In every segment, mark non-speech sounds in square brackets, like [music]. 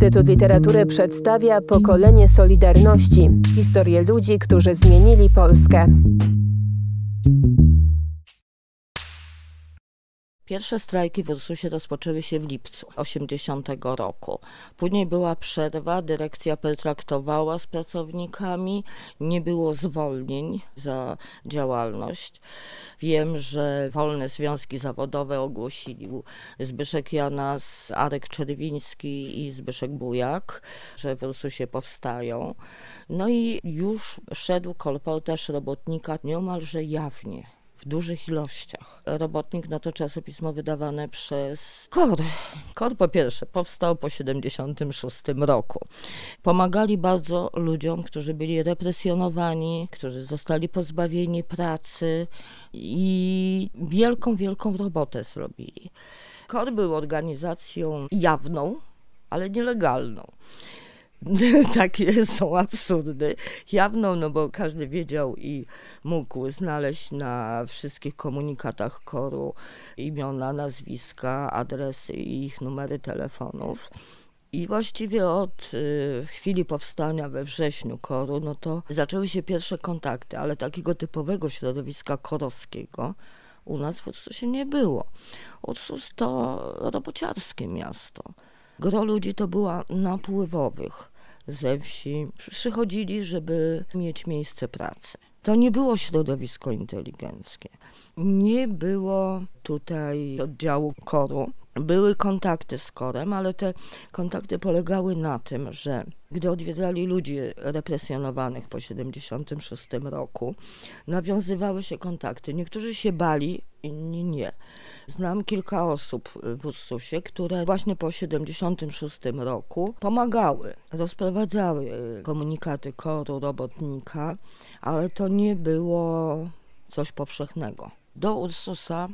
Instytut Literatury przedstawia pokolenie Solidarności historię ludzi, którzy zmienili Polskę. Pierwsze strajki w Ursusie rozpoczęły się w lipcu 80 roku. Później była przerwa, dyrekcja pertraktowała z pracownikami, nie było zwolnień za działalność. Wiem, że wolne związki zawodowe ogłosili Zbyszek Janas, Arek Czerwiński i Zbyszek Bujak, że w Ursusie powstają. No i już szedł kolportaż robotnika niemalże jawnie w dużych ilościach. Robotnik no to czasopismo wydawane przez KOR. KOR po pierwsze powstał po 76 roku. Pomagali bardzo ludziom, którzy byli represjonowani, którzy zostali pozbawieni pracy i wielką, wielką robotę zrobili. KOR był organizacją jawną, ale nielegalną. [laughs] takie są absurdy. Jawną, no bo każdy wiedział i mógł znaleźć na wszystkich komunikatach koru imiona, nazwiska, adresy i ich numery telefonów. I właściwie od y, chwili powstania we wrześniu koru, no to zaczęły się pierwsze kontakty, ale takiego typowego środowiska korowskiego u nas w Ursusie nie było. Ursus to robociarskie miasto. Gro ludzi to była napływowych ze wsi. Przychodzili, żeby mieć miejsce pracy. To nie było środowisko inteligenckie. Nie było tutaj oddziału koru. Były kontakty z korem, ale te kontakty polegały na tym, że gdy odwiedzali ludzi represjonowanych po 76 roku, nawiązywały się kontakty. Niektórzy się bali, inni nie. Znam kilka osób w Ursusie, które właśnie po 76 roku pomagały, rozprowadzały komunikaty koru robotnika, ale to nie było coś powszechnego. Do Ursusa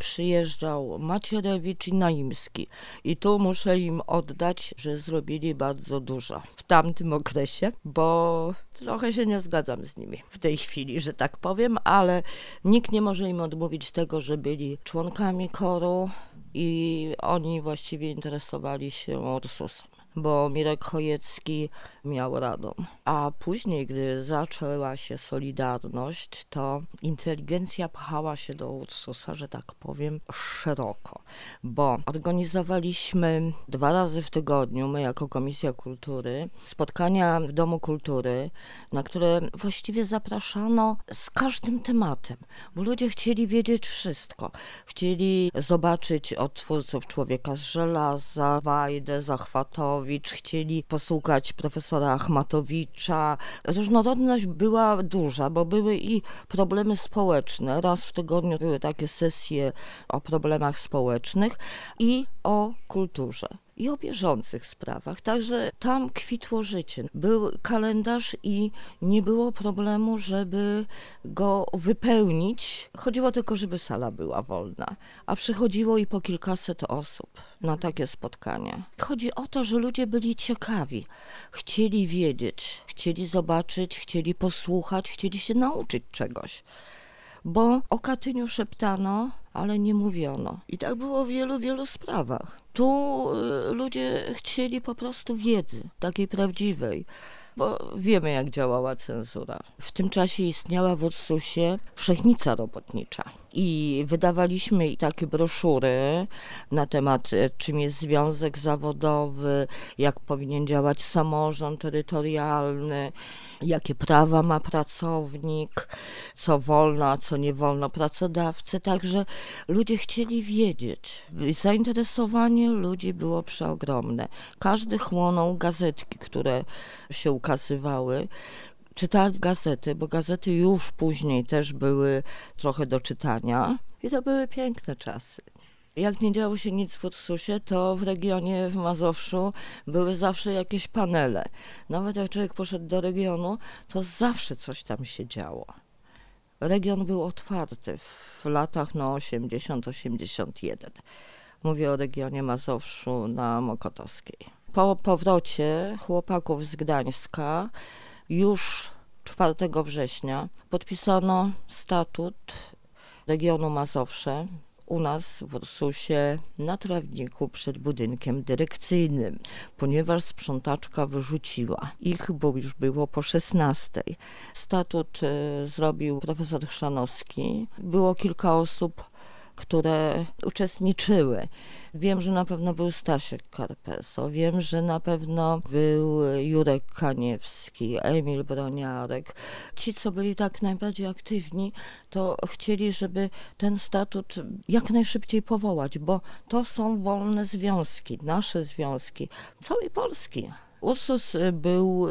przyjeżdżał Macierewicz i Naimski. I tu muszę im oddać, że zrobili bardzo dużo w tamtym okresie, bo trochę się nie zgadzam z nimi w tej chwili, że tak powiem, ale nikt nie może im odmówić tego, że byli członkami koru i oni właściwie interesowali się Ursusem bo Mirek Chojecki miał radą. A później, gdy zaczęła się Solidarność, to inteligencja pchała się do Ursusa, że tak powiem, szeroko, bo organizowaliśmy dwa razy w tygodniu, my jako Komisja Kultury, spotkania w Domu Kultury, na które właściwie zapraszano z każdym tematem, bo ludzie chcieli wiedzieć wszystko. Chcieli zobaczyć od twórców Człowieka z żelaza, Wajdę, Zachwatowi, chcieli posłuchać profesora Achmatowicza. Różnorodność była duża, bo były i problemy społeczne. Raz w tygodniu były takie sesje o problemach społecznych i o kulturze i o bieżących sprawach. Także tam kwitło życie. Był kalendarz i nie było problemu, żeby go wypełnić. Chodziło tylko, żeby sala była wolna, a przychodziło i po kilkaset osób na takie spotkania. Chodzi o to, że ludzie byli ciekawi, chcieli wiedzieć, chcieli zobaczyć, chcieli posłuchać, chcieli się nauczyć czegoś bo o Katyniu szeptano, ale nie mówiono. I tak było w wielu, wielu sprawach. Tu y, ludzie chcieli po prostu wiedzy, takiej prawdziwej bo wiemy, jak działała cenzura. W tym czasie istniała w Ursusie Wszechnica Robotnicza i wydawaliśmy takie broszury na temat, e, czym jest związek zawodowy, jak powinien działać samorząd terytorialny, jakie prawa ma pracownik, co wolno, a co nie wolno pracodawcy. Także ludzie chcieli wiedzieć. Zainteresowanie ludzi było przeogromne. Każdy chłonął gazetki, które się ukazywały czytali gazety, bo gazety już później też były trochę do czytania i to były piękne czasy. Jak nie działo się nic w Ursusie, to w regionie w Mazowszu były zawsze jakieś panele. Nawet jak człowiek poszedł do regionu, to zawsze coś tam się działo. Region był otwarty w latach no 80-81. Mówię o regionie Mazowszu na Mokotowskiej. Po powrocie chłopaków z Gdańska już 4 września podpisano statut regionu Mazowsze. u nas w Ursusie na trawniku przed budynkiem dyrekcyjnym, ponieważ sprzątaczka wyrzuciła ich, bo już było po 16. Statut y, zrobił profesor Chrzanowski. Było kilka osób, które uczestniczyły. Wiem, że na pewno był Stasiek Karpeso, wiem, że na pewno był Jurek Kaniewski, Emil Broniarek. Ci, co byli tak najbardziej aktywni, to chcieli, żeby ten statut jak najszybciej powołać, bo to są wolne związki, nasze związki, całej Polski. Ursus był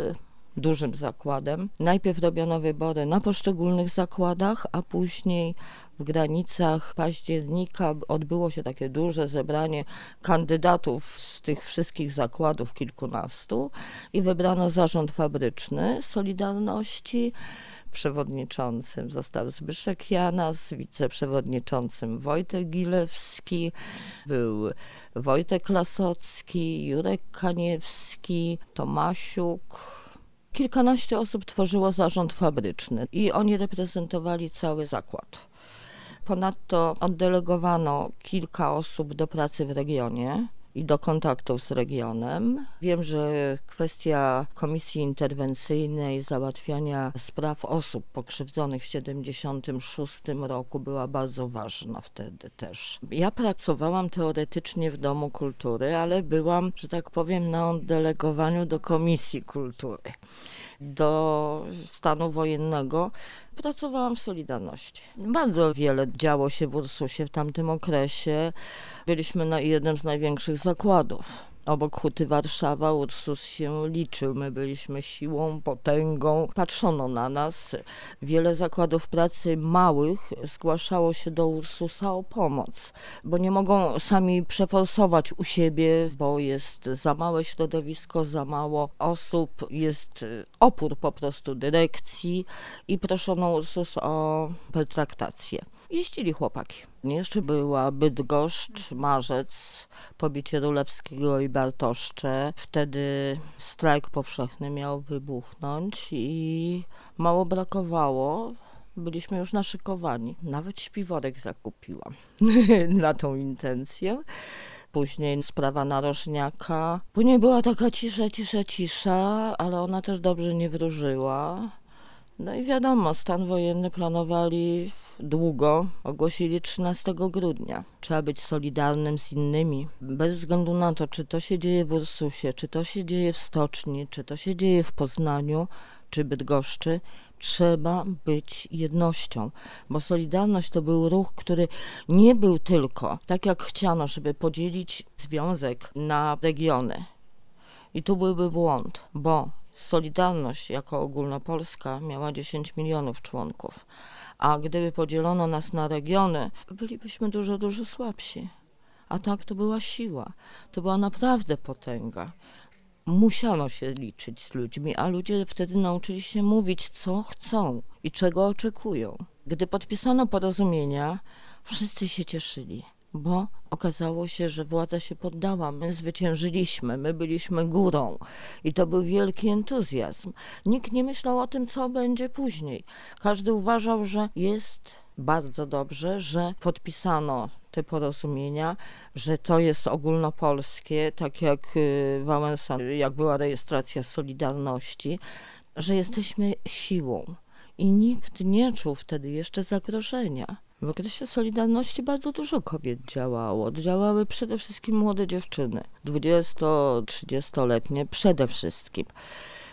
dużym zakładem. Najpierw robiono wybory na poszczególnych zakładach, a później w granicach października odbyło się takie duże zebranie kandydatów z tych wszystkich zakładów, kilkunastu, i wybrano zarząd fabryczny Solidarności. Przewodniczącym został Zbyszek Janas, wiceprzewodniczącym Wojtek Gilewski, był Wojtek Lasocki, Jurek Kaniewski, Tomasiuk, Kilkanaście osób tworzyło zarząd fabryczny i oni reprezentowali cały zakład. Ponadto oddelegowano kilka osób do pracy w regionie i do kontaktów z regionem. Wiem, że kwestia komisji interwencyjnej, załatwiania spraw osób pokrzywdzonych w 76 roku była bardzo ważna wtedy też. Ja pracowałam teoretycznie w Domu Kultury, ale byłam, że tak powiem, na oddelegowaniu do Komisji Kultury do stanu wojennego, pracowałam w Solidarności. Bardzo wiele działo się w Ursusie w tamtym okresie. Byliśmy na jednym z największych zakładów obok Huty Warszawa Ursus się liczył. My byliśmy siłą, potęgą. Patrzono na nas. Wiele zakładów pracy małych zgłaszało się do Ursusa o pomoc, bo nie mogą sami przeforsować u siebie, bo jest za małe środowisko, za mało osób, jest opór po prostu dyrekcji i proszono Ursus o pertraktację. Jeździli chłopaki. Jeszcze była Bydgoszcz, Marzec, pobicie Rulewskiego i Bartoszcze. Wtedy strajk powszechny miał wybuchnąć i mało brakowało. Byliśmy już naszykowani. Nawet śpiworek zakupiłam [laughs] na tą intencję. Później sprawa narożniaka. Później była taka cisza, cisza, cisza, ale ona też dobrze nie wróżyła. No i wiadomo, stan wojenny planowali długo, ogłosili 13 grudnia. Trzeba być solidarnym z innymi, bez względu na to, czy to się dzieje w Ursusie, czy to się dzieje w Stoczni, czy to się dzieje w Poznaniu, czy Bydgoszczy. Trzeba być jednością, bo Solidarność to był ruch, który nie był tylko, tak jak chciano, żeby podzielić związek na regiony. I tu byłby błąd, bo Solidarność jako ogólnopolska miała 10 milionów członków, a gdyby podzielono nas na regiony, bylibyśmy dużo, dużo słabsi. A tak to była siła, to była naprawdę potęga. Musiano się liczyć z ludźmi, a ludzie wtedy nauczyli się mówić, co chcą i czego oczekują. Gdy podpisano porozumienia, wszyscy się cieszyli bo okazało się, że władza się poddała. My zwyciężyliśmy, my byliśmy górą i to był wielki entuzjazm. Nikt nie myślał o tym, co będzie później. Każdy uważał, że jest bardzo dobrze, że podpisano te porozumienia, że to jest ogólnopolskie, tak jak y, Wałęsa, jak była rejestracja Solidarności, że jesteśmy siłą. I nikt nie czuł wtedy jeszcze zagrożenia. W okresie Solidarności bardzo dużo kobiet działało. Działały przede wszystkim młode dziewczyny, 20-30-letnie przede wszystkim.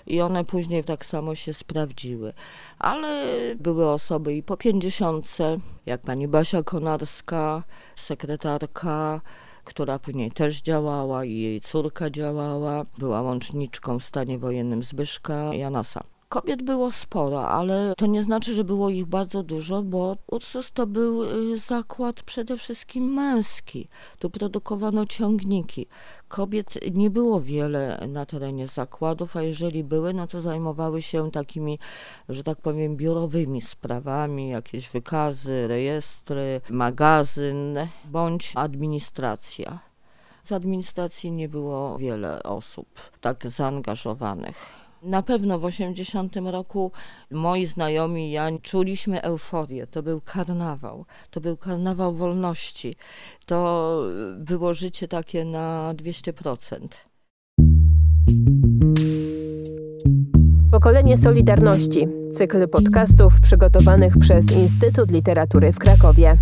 I one później tak samo się sprawdziły. Ale były osoby i po pięćdziesiątce, jak pani Basia Konarska, sekretarka, która później też działała i jej córka działała. Była łączniczką w stanie wojennym Zbyszka Janasa. Kobiet było sporo, ale to nie znaczy, że było ich bardzo dużo, bo Ursus to był y, zakład przede wszystkim męski. Tu produkowano ciągniki. Kobiet nie było wiele na terenie zakładów, a jeżeli były, no to zajmowały się takimi, że tak powiem, biurowymi sprawami, jakieś wykazy, rejestry, magazyn bądź administracja. Z administracji nie było wiele osób tak zaangażowanych Na pewno w 80 roku moi znajomi i ja czuliśmy euforię. To był karnawał. To był karnawał wolności. To było życie takie na 200%. Pokolenie Solidarności. Cykl podcastów przygotowanych przez Instytut Literatury w Krakowie.